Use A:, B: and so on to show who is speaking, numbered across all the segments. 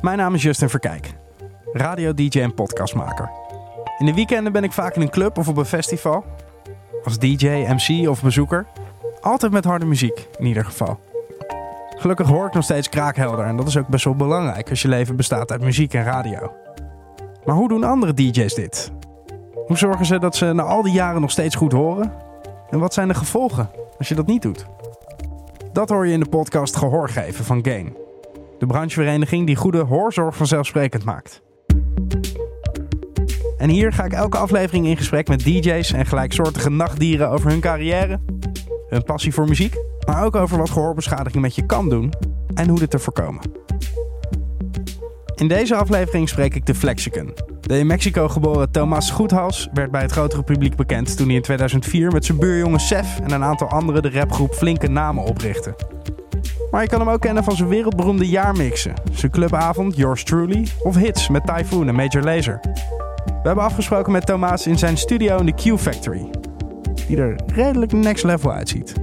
A: Mijn naam is Justin Verkijk, radio-dj en podcastmaker. In de weekenden ben ik vaak in een club of op een festival. Als DJ, MC of bezoeker. Altijd met harde muziek, in ieder geval. Gelukkig hoor ik nog steeds kraakhelder en dat is ook best wel belangrijk als je leven bestaat uit muziek en radio. Maar hoe doen andere DJ's dit? Hoe zorgen ze dat ze na al die jaren nog steeds goed horen? En wat zijn de gevolgen als je dat niet doet? Dat hoor je in de podcast Gehoor geven van Gain. De branchevereniging die goede hoorzorg vanzelfsprekend maakt. En hier ga ik elke aflevering in gesprek met DJ's en gelijksoortige nachtdieren over hun carrière, hun passie voor muziek, maar ook over wat gehoorbeschadiging met je kan doen en hoe dit te voorkomen. In deze aflevering spreek ik de Flexicon. De in Mexico geboren Thomas Goedhals werd bij het grotere publiek bekend toen hij in 2004 met zijn buurjongen Sef en een aantal anderen de rapgroep Flinke Namen oprichtte. Maar je kan hem ook kennen van zijn wereldberoemde jaarmixen, zijn clubavond Yours Truly of hits met Typhoon en Major Lazer. We hebben afgesproken met Thomas in zijn studio in de Q Factory, die er redelijk next level uitziet.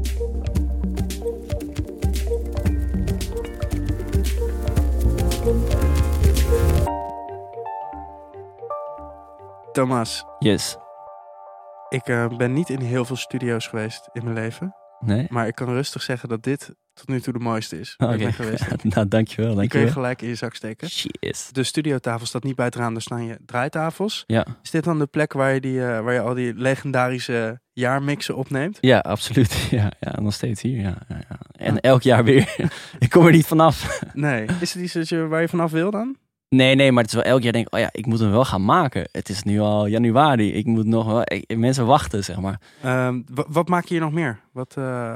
A: Thomas,
B: Yes.
A: ik eh, ben niet in heel veel studio's geweest in mijn leven.
B: Nee?
A: Maar ik kan rustig zeggen dat dit tot nu toe de mooiste is.
B: Oké.
A: geweest.
B: nou, dankjewel.
A: Die kun je gelijk in je zak steken.
B: Yes.
A: De studiotafel staat niet bij het raam, daar staan je draaitafels.
B: Ja.
A: Is dit dan de plek waar je, die, eh, waar je al die legendarische jaarmixen opneemt?
B: ja, absoluut. Ja, ja, nog steeds hier. Ja, ja, ja. En elk jaar weer. ik kom er niet vanaf.
A: Nee. Is het iets waar je vanaf wil dan?
B: Nee, nee, maar het is wel elk jaar denk ik, oh ja, ik moet hem wel gaan maken. Het is nu al januari. Ik moet nog wel, ik- mensen wachten, zeg maar.
A: Ehm, wa- wat maak je hier nog meer? Wat, eh,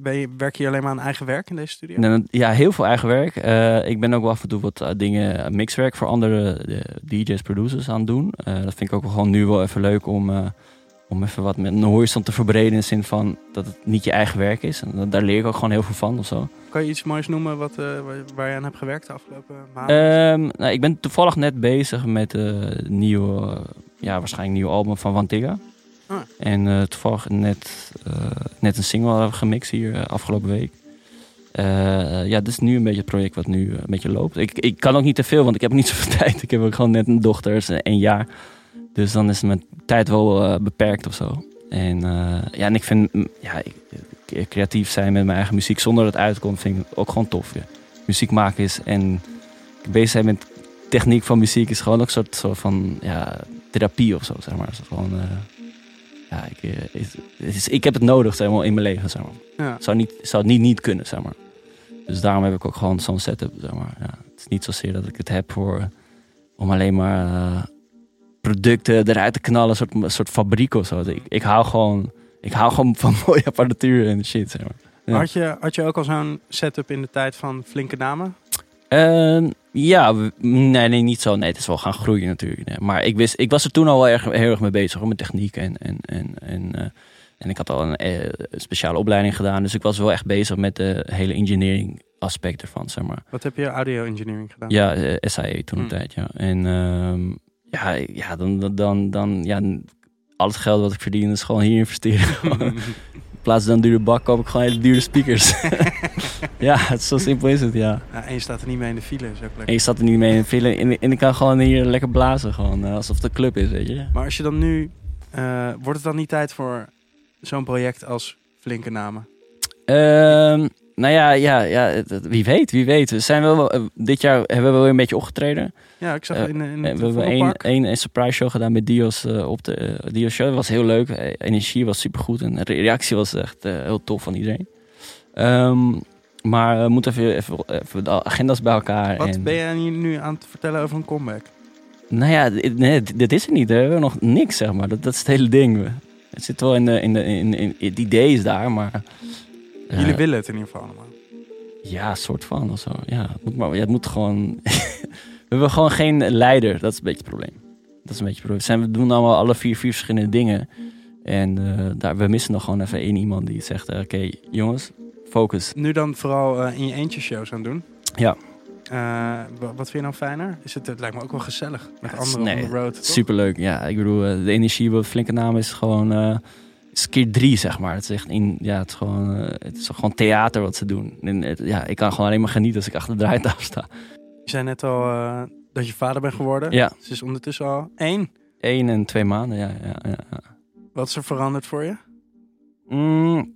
A: ben je, werk je alleen maar aan eigen werk in deze studio?
B: Ja, heel veel eigen werk. Eh, ik ben ook wel af en toe wat eh, dingen, mixwerk voor andere DJ's, producers aan het doen. Dat vind ik ook wel gewoon nu wel even leuk om, om even wat met een horizon te verbreden. In de zin van dat het niet je eigen werk is. En daar leer ik ook gewoon heel veel van of zo.
A: Kan je iets moois noemen wat, eh, waar, je aan hebt gewerkt de afgelopen maanden?
B: Ehm, nou, ik ben toevallig net bezig met eh, een nieuwe, ja, waarschijnlijk nieuwe album van Vantiga.
A: Ah.
B: En eh, toevallig net, net een single gemixt hier afgelopen week. Ja, dit is nu een beetje het project wat nu een beetje loopt. Ik, ik kan ook niet te veel, want ik heb niet zoveel tijd. Ik heb ook gewoon net een dochter, is een jaar. Dus dan is mijn tijd wel eh, beperkt of zo. En, eh, ja, en ik vind mm, ja, ik- creatief zijn met mijn eigen muziek zonder dat het uitkomt, vind ik ook gewoon tof. Ja. Muziek maken is en bezig zijn met techniek van muziek is gewoon ook een soort, soort van ja, therapie of zo, zeg maar. Gewoon, eh, ja, ik, eh, is, ik heb het nodig zeg maar, in mijn leven, zeg maar.
A: ja.
B: Zou, niet, zou het niet niet kunnen, zeg maar. Dus daarom heb ik ook gewoon zo'n setup, zeg maar. Ja, het is niet zozeer dat ik het heb voor, om alleen maar eh, producten eruit te knallen, een soort, een soort fabriek of zo. Ik, ik hou gewoon, ik hou gewoon van mooie apparatuur en shit, zeg maar. Ja.
A: Had, je, had je ook al zo'n setup in de tijd van flinke namen?
B: Ehm, ja, nee, nee, niet zo. Nee, het is wel gaan groeien natuurlijk. Nee. Maar ik, wist, ik was er toen al wel erg, heel erg mee bezig hoor, met techniek. En, en, en, en, eh, en ik had al een eh, speciale opleiding gedaan. Dus ik was wel echt bezig met de hele engineering aspect ervan, zeg maar.
A: Wat heb je audio engineering gedaan?
B: Ja, eh, SAE toen een
A: Hmm.
B: tijd, ja. En ehm, ja, ja, dan, dan- dan, ja, al het geld wat ik verdien is gewoon hier investeren. In plaats van een dure bak koop ik gewoon hele dure speakers. ja, het is zo simpel is het, ja.
A: Ja, en je staat er niet mee in de file, is ook lekker.
B: En je staat er niet mee in de file. En, en ik kan gewoon hier lekker blazen. Gewoon, eh, alsof het een club is, weet je.
A: Maar als je dan nu... eh, wordt het dan niet tijd voor zo'n project als flinke namen?
B: Ehm, nou ja, ja, ja wie weet, wie weet. We zijn wel, eh, dit jaar hebben we wel een beetje opgetreden.
A: Ja, ik zag
B: Eh,
A: in, in
B: Eh,
A: het
B: we hebben één, surprise show gedaan met Dios op de Dios show. Dat was heel leuk. Energie was supergoed. En de reactie was echt heel tof van iedereen. Ehm, maar we moeten even, even, even de agendas bij elkaar.
A: Wat
B: en,
A: ben jij nu aan het vertellen over een comeback?
B: Nou ja, dit- nee, dit- dit is er niet. hè. We hebben nog niks, zeg maar. Dat, dat is het hele ding. Het zit wel in, de, in, de, in, in, het idee is daar, maar...
A: Jullie willen het in ieder geval allemaal.
B: Ja, soort van of zo. Ja, het moet, maar, ja, het moet gewoon... we hebben gewoon geen leider. Dat is een beetje het probleem. Dat is een beetje het probleem. Zijn, we doen allemaal alle vier, vier verschillende dingen. En eh, daar, we missen nog gewoon even één iemand die zegt... eh, Oké, jongens, focus.
A: Nu dan vooral eh, in je eentje shows aan doen.
B: Ja.
A: Wa- wat vind je nou fijner? Is het, het lijkt me ook wel gezellig met
B: Ja, is-
A: anderen
B: nee,
A: on the road. toch?
B: Superleuk, ja. Ik bedoel, de energie, wat flinke naam is gewoon... is keer drie, zeg maar. Het is echt in, ja, het is gewoon, eh, het is gewoon theater wat ze doen. En het- ja, ik kan gewoon alleen maar genieten als ik achter de draaitafel sta.
A: Je zei net al eh, dat je vader bent geworden.
B: Ja,
A: Ze is ondertussen al één.
B: één en twee maanden. Ja, ja, ja.
A: Wat is er veranderd voor je?
B: Mm,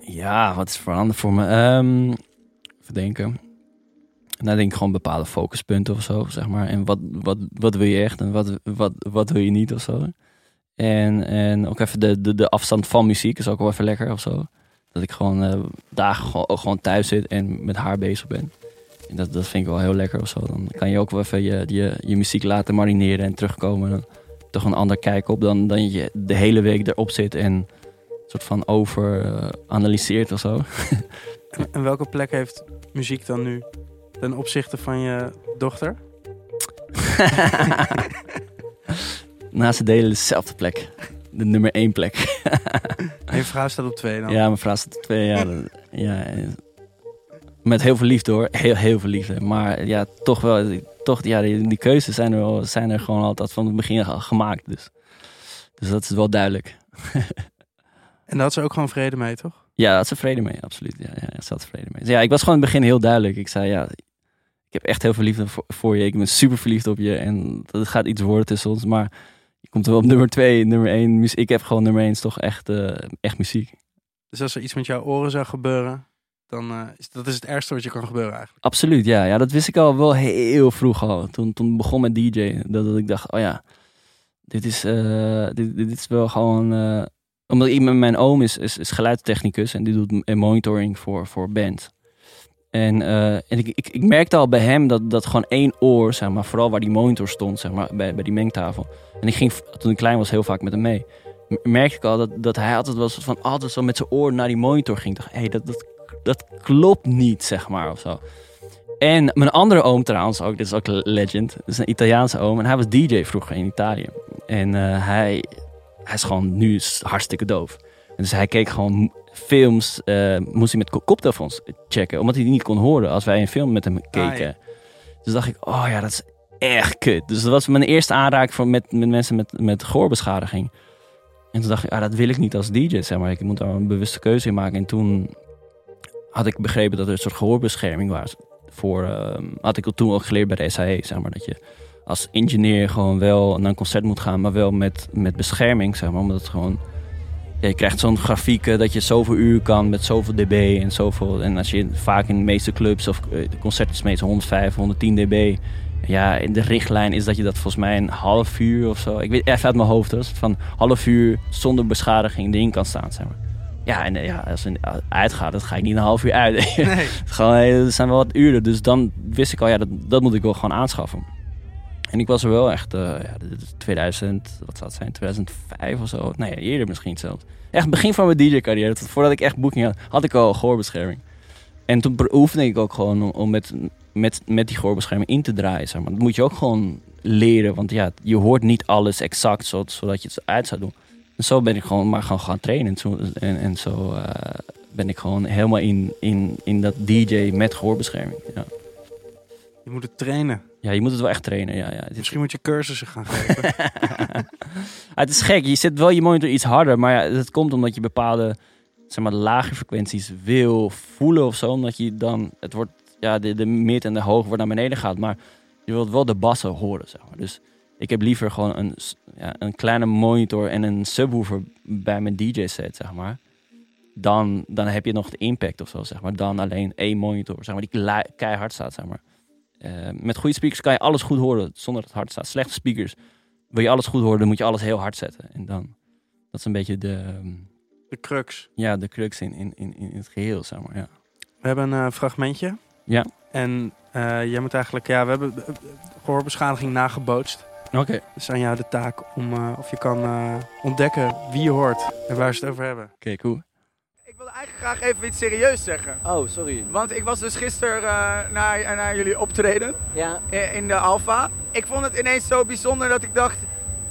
B: ja, wat is veranderd voor me? Ehm even denken. Nou, denk ik gewoon bepaalde focuspunten of zo, zeg maar. En wat, wat, wat wil je echt en wat, wat, wat wil je niet of zo. En, en ook even de, de, de afstand van muziek is ook wel even lekker of zo. Dat ik gewoon dagen gewoon, thuis zit en met haar bezig ben. En dat, dat vind ik wel heel lekker of zo. Dan kan je ook wel even je, je, je muziek laten marineren en terugkomen. En toch een ander kijk op dan, dan je de hele week erop zit en soort van over analyseert of zo.
A: En, en welke plek heeft muziek dan nu ten opzichte van je dochter?
B: Nou, ze delen dezelfde plek. De nummer één plek.
A: En je vrouw staat op twee dan?
B: Ja, mijn vrouw staat op twee. Ja, dat- ja, met heel veel liefde hoor. Heel, heel veel liefde. Maar ja, toch wel. Toch, ja, die, die keuzes zijn er, wel, zijn er gewoon altijd van het begin al gemaakt. Dus, dus dat is wel duidelijk.
A: En daar had ze ook gewoon vrede mee, toch?
B: Ja, daar had ze vrede mee, absoluut. Ja, ja, ja, ze had vrede mee. Dus ja, ik was gewoon in het begin heel duidelijk. Ik zei, ja, ik heb echt heel veel liefde voor, voor je. Ik ben super verliefd op je. En dat gaat iets worden tussen ons. Maar je komt er wel op nummer twee, nummer één. muzie- Ik heb gewoon nummer één, is toch echt, eh, echt muziek.
A: Dus als er iets met jouw oren zou gebeuren, dan uh, is dat is het ergste wat je kan gebeuren eigenlijk.
B: Absoluut, ja. ja. Dat wist ik al wel heel vroeg al. Toen, toen begon met DJ. Dat, dat ik dacht, oh ja, dit is, eh, dit, dit is wel gewoon... eh, omdat ik, mijn oom is, is, is geluidstechnicus en die doet monitoring voor, voor band. En, eh, en ik, ik, ik merkte al bij hem dat, dat gewoon één oor, zeg maar, vooral waar die monitor stond, zeg maar, bij, bij die mengtafel. En ik ging toen ik klein was heel vaak met hem mee. Merkte ik al dat, dat hij altijd soort van altijd zo met zijn oor naar die monitor ging. Dacht, hé, hey, dat, dat, dat klopt niet, zeg maar, of zo. En mijn andere oom trouwens ook, dit is ook legend. Dat is een Italiaanse oom. En hij was DJ vroeger in Italië. En eh, hij, hij is gewoon nu hartstikke doof. Dus hij keek gewoon films, eh, moest hij met ko- koptelefoons checken. Omdat hij die niet kon horen als wij een film met hem keken. Dus dacht ik, oh ja, dat is echt kut. Dus dat was mijn eerste aanraking voor met, met mensen met, met gehoorbeschadiging. En toen dacht ik, ah, dat wil ik niet als DJ, zeg maar. Ik moet daar een bewuste keuze in maken. En toen had ik begrepen dat er een soort gehoorbescherming was. Voor, ehm, had ik toen ook geleerd bij de SAE, zeg maar. Dat je als engineer gewoon wel naar een concert moet gaan, maar wel met, met bescherming, zeg maar. Omdat het gewoon... Ja, je krijgt zo'n grafiek eh, dat je zoveel uur kan met zoveel dB en zoveel. En als je vaak in de meeste clubs of eh, concerten is meestal 105, 110 dB. Ja, in de richtlijn is dat je dat volgens mij een half uur of zo. Ik weet even uit mijn hoofd, hoor. Van half uur zonder beschadiging erin kan staan, zeg maar. Ja, en eh, ja, als het uitgaat, dan ga ik niet een half uur uit.
A: Nee.
B: Gewoon, er zijn wel wat uren. Dus dan wist ik al, ja, dat, dat moet ik wel gewoon aanschaffen. En ik was er wel echt, eh, ja, dit is 2000, wat zou het zijn, 2005 of zo. Nee, eerder misschien zelfs. Echt begin van mijn DJ-carrière, voordat ik echt boeking had, had ik al gehoorbescherming. En toen oefende ik ook gewoon om- met, met, met die gehoorbescherming in te draaien. Zeg maar. Dat moet je ook gewoon leren, want ja, je hoort niet alles exact zo, zodat je het uit zou doen. En zo ben ik gewoon maar gewoon gaan trainen. En zo, en zo eh, ben ik gewoon helemaal in, in, in dat DJ met gehoorbescherming. Ja.
A: Je moet het trainen.
B: Ja, je moet het wel echt trainen. Ja, ja.
A: Misschien moet je cursussen gaan geven.
B: Het is gek, je zet wel je monitor iets harder, maar ja, dat komt omdat je bepaalde zeg maar, lage frequenties wil voelen of zo. Omdat je dan, het wordt, ja, de, de mid en de hoog wordt naar beneden gaat, maar je wilt wel de bassen horen, zeg maar. Dus ik heb liever gewoon een, ja, een kleine monitor en een subwoofer bij mijn DJ-set, zeg maar. Dan, dan heb je nog de impact of zo, zeg maar. Dan alleen één monitor, zeg maar, die keihard staat, zeg maar. Eh, met goede speakers kan je alles goed horen zonder dat het hard staat. Slechte speakers wil je alles goed horen, dan moet je alles heel hard zetten. En dan, dat is een beetje de, ehm,
A: De crux.
B: ja, de crux in, in, in, in het geheel, zeg maar. Ja.
A: We hebben een eh, fragmentje.
B: Ja.
A: En eh, jij moet eigenlijk, ja, we hebben eh, gehoorbeschadiging nagebootst.
B: Oké.
A: Dus aan jou de taak om of je kan ontdekken wie je hoort en waar ze het over hebben.
B: Oké, cool.
C: Eigenlijk graag even iets serieus zeggen.
D: Oh, sorry.
C: Want ik was dus gisteren eh, naar, naar jullie optreden
D: Ja,
C: in de Alfa. Ik vond het ineens zo bijzonder dat ik dacht...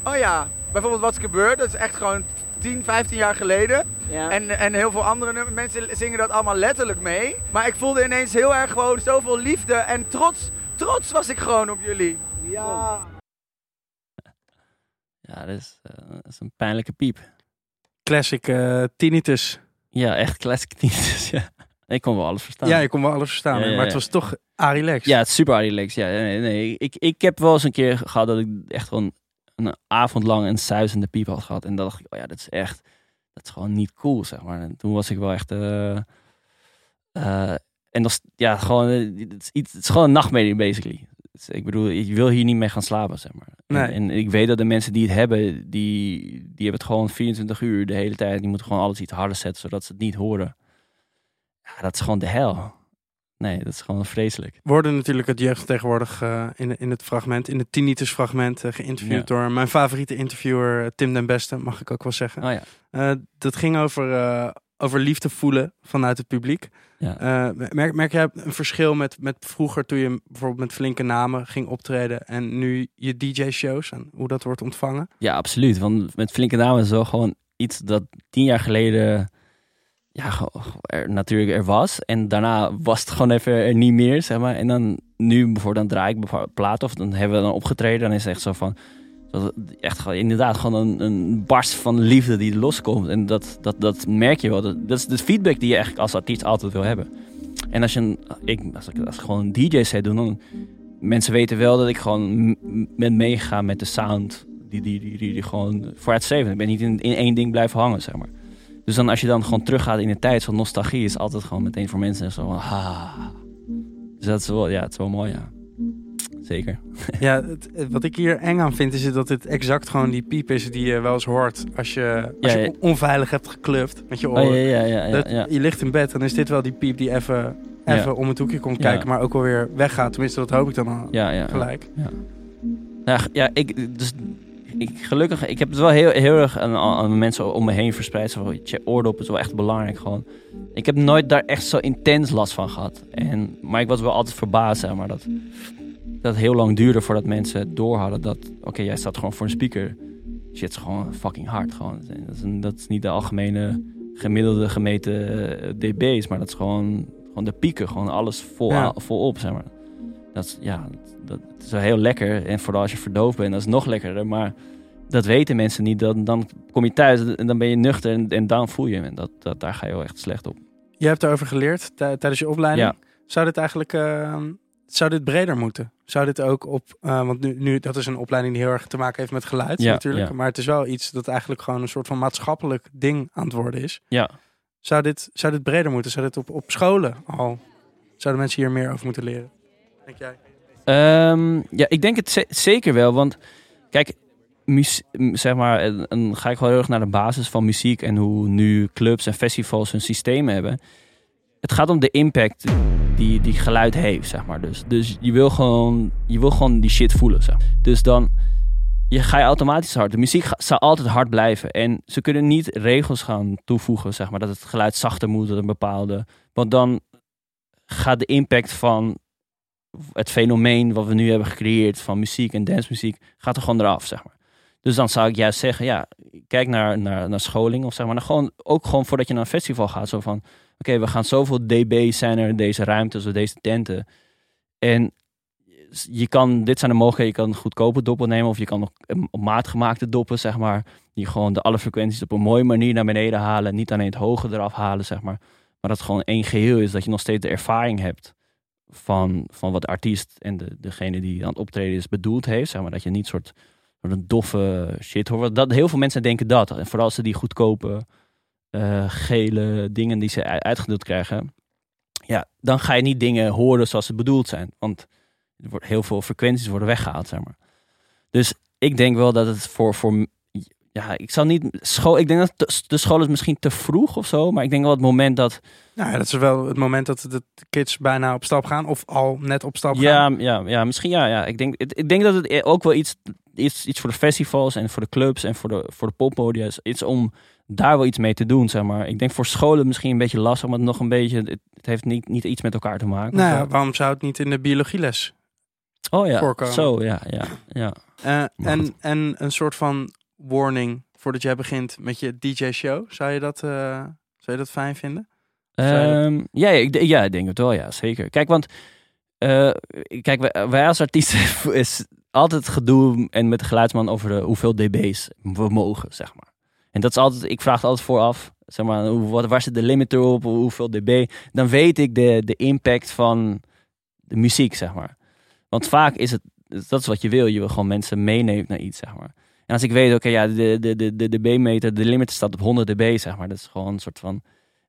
C: Oh ja, bijvoorbeeld Wat is gebeurd? Dat is echt gewoon 10, 15 jaar geleden.
D: ja.
C: En, en heel veel andere mensen zingen dat allemaal letterlijk mee. Maar ik voelde ineens heel erg gewoon zoveel liefde en trots. Trots was ik gewoon op jullie.
D: ja.
B: Ja, dat is, eh, dat is een pijnlijke piep.
A: Classic eh, tinnitus.
B: Ja, echt classic tinnitus, ja. Ik kon wel alles verstaan.
A: Ja, je kon wel alles verstaan,
B: Ja, ja,
A: maar het was toch Arilex.
B: Ja, het is super relaxed. Ja, nee, nee. Ik, ik heb wel eens een keer gehad dat ik echt gewoon een avond lang een suizende piep had gehad. En dan dacht ik, oh ja, dat is echt, dat is gewoon niet cool, zeg maar. En toen was ik wel echt, eh, eh, en dat is, ja, gewoon, eh, het is, iets, het is gewoon een nachtmerrie, basically. Ik bedoel, je wil hier niet mee gaan slapen, zeg maar. En,
A: Nee.
B: en ik weet dat de mensen die het hebben, die, die hebben het gewoon 24 uur de hele tijd. Die moeten gewoon alles iets harder zetten, zodat ze het niet horen. Ja, dat is gewoon de hel. Nee, dat is gewoon vreselijk.
A: Worden natuurlijk het jeugd tegenwoordig eh, in, in het fragment, in het tinnitus fragment, eh, geïnterviewd
B: Ja.
A: door mijn favoriete interviewer eh, Tim den Beste, mag ik ook wel zeggen.
B: Oh ja.
A: Dat ging over, over liefde voelen vanuit het publiek.
B: Ja.
A: Eh, merk, merk jij een verschil met, met vroeger toen je bijvoorbeeld met flinke namen ging optreden en nu je DJ-shows en hoe dat wordt ontvangen?
B: Ja, absoluut. Want met flinke namen is wel gewoon iets dat tien jaar geleden ja, er, natuurlijk er was. En daarna was het gewoon even er niet meer, zeg maar. En dan nu bijvoorbeeld, dan draai ik bijvoorbeeld plaat of dan hebben we dan opgetreden. Dan is het echt zo van, dat, echt inderdaad gewoon een, een barst van liefde die loskomt. En dat, dat, dat merk je wel. Dat, dat is de feedback die je eigenlijk als artiest altijd wil hebben. En als je een, ik, als ik, als gewoon een DJ-set doe, dan mensen weten wel dat ik gewoon ben meegegaan met de sound. Die, die, die, die, gewoon streven. Ik ben niet in, in één ding blijven hangen, zeg maar. Dus dan als je dan gewoon teruggaat in de tijd, zo'n nostalgie is altijd gewoon meteen voor mensen zo van, ha. Dus dat is wel, ja, het is wel mooi, ja. Zeker.
A: Ja, het, wat ik hier eng aan vind is dat het exact gewoon die piep is die je wel eens hoort als je, als
B: Ja,
A: je onveilig hebt gekluft met je
B: Oh,
A: oren.
B: ja, ja, ja, ja,
A: Dat-. Je ligt in bed en dan is dit wel die piep die even, even om het hoekje komt kijken, maar ook alweer weggaat. Tenminste, dat hoop ik dan al
B: ja, ja.
A: gelijk.
B: Ja, g- ja ik, dus, ik, gelukkig, ik heb het wel heel, heel erg aan, aan mensen om me heen verspreid. Zo, van, je oordop is wel echt belangrijk gewoon. Ik heb nooit daar echt zo intens last van gehad. En, maar ik was wel altijd verbaasd, zeg maar, dat, dat heel lang duurde voordat mensen door hadden dat, oké, jij staat gewoon voor een speaker. Shit is gewoon fucking hard. Gewoon. Dat, is een, dat is niet de algemene gemiddelde gemeten eh, dB's, maar dat is gewoon, gewoon de pieken, gewoon alles vol,
A: Ja.
B: volop, zeg maar. Dat is, ja, dat, dat is wel heel lekker. En vooral als je verdoofd bent, dat is nog lekkerder. Maar dat weten mensen niet. Dan, dan kom je thuis en dan ben je nuchter en, en dan voel je hem. En dat, dat, daar ga je wel echt slecht op.
A: Je hebt erover geleerd tij- tijdens je opleiding.
B: Ja.
A: Zou dit eigenlijk eh, zou dit breder moeten? Zou dit ook op, eh, want nu, nu dat is een opleiding die heel erg te maken heeft met geluid
B: Ja,
A: natuurlijk,
B: ja.
A: maar het is wel iets dat eigenlijk gewoon een soort van maatschappelijk ding aan het worden is.
B: Ja.
A: Zou dit, zou dit breder moeten? Zou dit op, op scholen al? Zouden mensen hier meer over moeten leren? Denk jij?
B: Ehm, ja, ik denk het ze- zeker wel. Want kijk, zeg maar, en, en ga ik gewoon heel erg naar de basis van muziek en hoe nu clubs en festivals hun systeem hebben. Het gaat om de impact die, die geluid heeft, zeg maar. Dus, dus je, wil gewoon, je wil gewoon die shit voelen, zeg. Dus dan je, ga je automatisch hard. De muziek ga- zal altijd hard blijven. En ze kunnen niet regels gaan toevoegen, zeg maar. Dat het geluid zachter moet, dat een bepaalde... Want dan gaat de impact van het fenomeen wat we nu hebben gecreëerd van muziek en dancemuziek, gaat er gewoon eraf, zeg maar. Dus dan zou ik juist zeggen, ja, kijk naar, naar, naar scholing of zeg maar. Nou, gewoon, ook gewoon voordat je naar een festival gaat, zo van, oké, we gaan zoveel dB's zijn er in deze ruimtes of deze tenten. En je kan, dit zijn de mogelijkheden, je kan goedkope doppen nemen of je kan nog een op maat gemaakte doppen, zeg maar. Die gewoon de alle frequenties op een mooie manier naar beneden halen. Niet alleen het hoge eraf halen, zeg maar. Maar dat het gewoon één geheel is, dat je nog steeds de ervaring hebt van, van wat de artiest en de, degene die aan het optreden is bedoeld heeft. Zeg maar, dat je niet soort, soort een doffe shit hoort. Dat, heel veel mensen denken dat. En vooral als ze die goedkope eh, gele dingen die ze uitgedeeld krijgen. Ja, dan ga je niet dingen horen zoals ze bedoeld zijn. Want er wordt heel veel frequenties worden weggehaald, zeg maar. Dus ik denk wel dat het voor, voor ja, ik zal niet school. Ik denk dat de- school is misschien te vroeg of zo, maar ik denk wel het moment dat
A: Nou ja, dat is wel het moment dat de kids bijna op stap gaan of al net op stap gaan.
B: Ja, ja, ja, misschien ja. ja. Ik, denk, ik denk dat het ook wel iets, iets, iets voor de festivals en voor de clubs en voor de, voor de poppodia is. Iets om daar wel iets mee te doen, zeg maar. Ik denk voor scholen misschien een beetje lastig, maar nog een beetje... Het, het heeft niet, niet iets met elkaar te maken.
A: Nou ja, waarom zou het niet in de biologieles?
B: oh ja,
A: voorkomen.
B: zo, ja, ja, ja.
A: Eh, en,
B: goed.
A: en een soort van warning voordat jij begint met je DJ-show. Zou je dat, eh, zou je dat fijn vinden? Dat-
B: Ehm, ja, ik, ja, ik denk het wel, ja, zeker. Kijk, want eh, kijk, wij, wij als artiesten is altijd gedoe en met de geluidsman over de, hoeveel dB's we mogen, zeg maar. En dat is altijd, ik vraag het altijd vooraf, zeg maar, hoe, wat, waar zit de limiter op, hoeveel dB? Dan weet ik de, de impact van de muziek, zeg maar. Want vaak is het, dat is wat je wil, je wil gewoon mensen meenemen naar iets, zeg maar. En als ik weet, oké, ja, de, de, de, de dB-meter, de limiter staat op 100 dB, zeg maar. Dat is gewoon een soort van, dan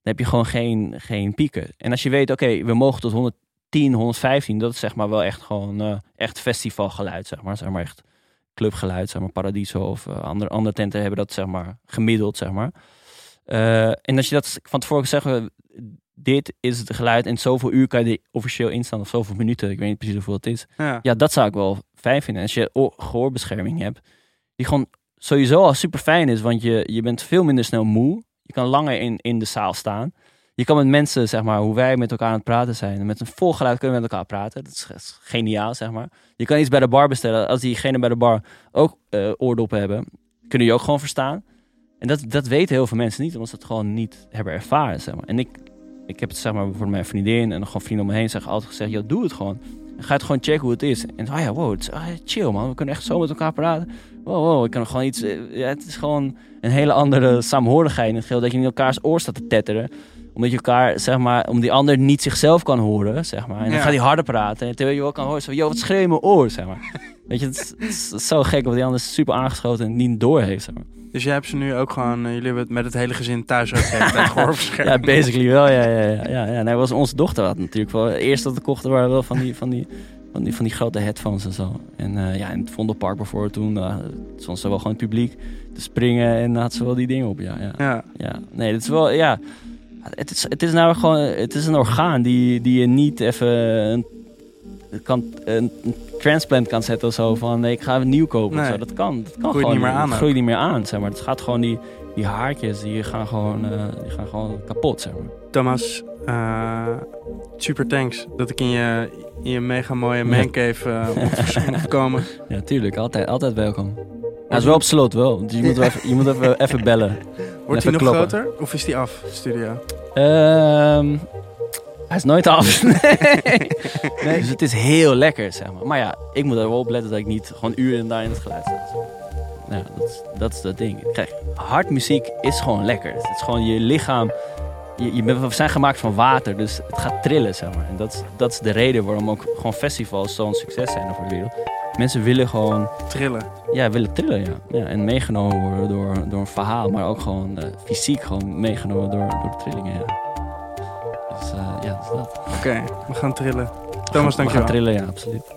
B: heb je gewoon geen, geen pieken. En als je weet, oké, we mogen tot 110, 115, dat is zeg maar wel echt gewoon, uh, echt festivalgeluid, zeg maar. Zeg maar echt clubgeluid, zeg maar, Paradiso of uh, andere, andere tenten hebben dat, zeg maar, gemiddeld, zeg maar. Uh, en als je dat van tevoren zeggen, dit is het geluid en zoveel uur kan je er officieel instaan of zoveel minuten, ik weet niet precies hoeveel het is.
A: Ja.
B: Ja, dat zou ik wel fijn vinden. Als je oor- gehoorbescherming hebt, die gewoon sowieso al super fijn is, want je, je bent veel minder snel moe. Je kan langer in, in de zaal staan. Je kan met mensen, zeg maar, hoe wij met elkaar aan het praten zijn. Met een vol geluid kunnen we met elkaar praten. Dat is, geniaal, zeg maar. Je kan iets bij de bar bestellen. Als diegenen bij de bar ook uh, oordoppen hebben, kunnen je ook gewoon verstaan. En dat, dat weten heel veel mensen niet, omdat ze het gewoon niet hebben ervaren, zeg maar. En ik, ik heb het, zeg maar, voor mijn vriendin en gewoon vrienden om me heen zeggen altijd gezegd, joh, doe het gewoon. Ga het gewoon checken hoe het is. En oh ja, wow, het is oh, chill man. We kunnen echt zo met elkaar praten. Wow, wow, ik kan gewoon iets... Ja, het is gewoon een hele andere saamhorigheid in het geheel. Dat je in elkaars oor staat te tetteren. Omdat je elkaar, zeg maar... Om die ander niet zichzelf kan horen, zeg maar. En dan
A: Ja.
B: gaat hij harder praten. En terwijl je wel kan horen, zo... Yo, wat schreeuw je in mijn oor, zeg maar. Weet je, het is, het is zo gek. Want die ander is super aangeschoten en niet door heeft, zeg maar.
A: Dus jij hebt ze nu ook gewoon, eh, jullie hebben het met het hele gezin thuis ook de tijd gehoorbescherming.
B: Ja, basically wel. Ja, ja, ja. ja, ja. Nee, was onze dochter had natuurlijk wel. Eerst dat we kochten waren wel van die, van die, van die, van die grote headphones en zo. En eh, ja, in het Vondelpark bijvoorbeeld toen uh, stond ze wel gewoon het publiek te springen en had ze wel die dingen op. Ja, ja.
A: Ja.
B: ja. Nee, het is wel, ja. Het is, het is nou gewoon, het is een orgaan die, die je niet even een, kan, een, een transplant kan zetten of zo van nee, ik ga een nieuw kopen.
A: Nee.
B: zo. Dat kan, dat kan
A: Groeit
B: gewoon
A: niet meer aan
B: Het groeit niet meer aan, zeg maar. Het gaat gewoon die, die haartjes, die gaan gewoon, eh, die gaan gewoon kapot, zeg maar.
A: Thomas, eh, super thanks dat ik in je, in je mega mooie mancave uh, mocht, mocht komen.
B: Ja, tuurlijk. Altijd, altijd welkom. Hij is wel op slot, wel. Dus je moet, wel even, je moet even, even bellen.
A: Wordt hij nog
B: kloppen.
A: groter of is die af, studio?
B: Ehm, hij is nooit af. nee. nee. Dus het is heel lekker, zeg maar. Maar ja, ik moet er wel op letten dat ik niet gewoon uren daar in het geluid sta. Ja, dat is, dat is dat ding. Kijk, hardmuziek is gewoon lekker. Het is gewoon je lichaam... Je, je bent, we zijn gemaakt van water, dus het gaat trillen, zeg maar. En dat, dat is de reden waarom ook gewoon festivals zo'n succes zijn over de wereld. Mensen willen gewoon
A: Trillen.
B: ja, willen trillen, ja. ja. En meegenomen worden door, door een verhaal, maar ook gewoon eh, fysiek gewoon meegenomen door, door de trillingen, ja. Dus eh, ja, dus dat.
A: Oké, we gaan trillen. Thomas,
B: We gaan
A: dankjewel.
B: trillen, ja, absoluut.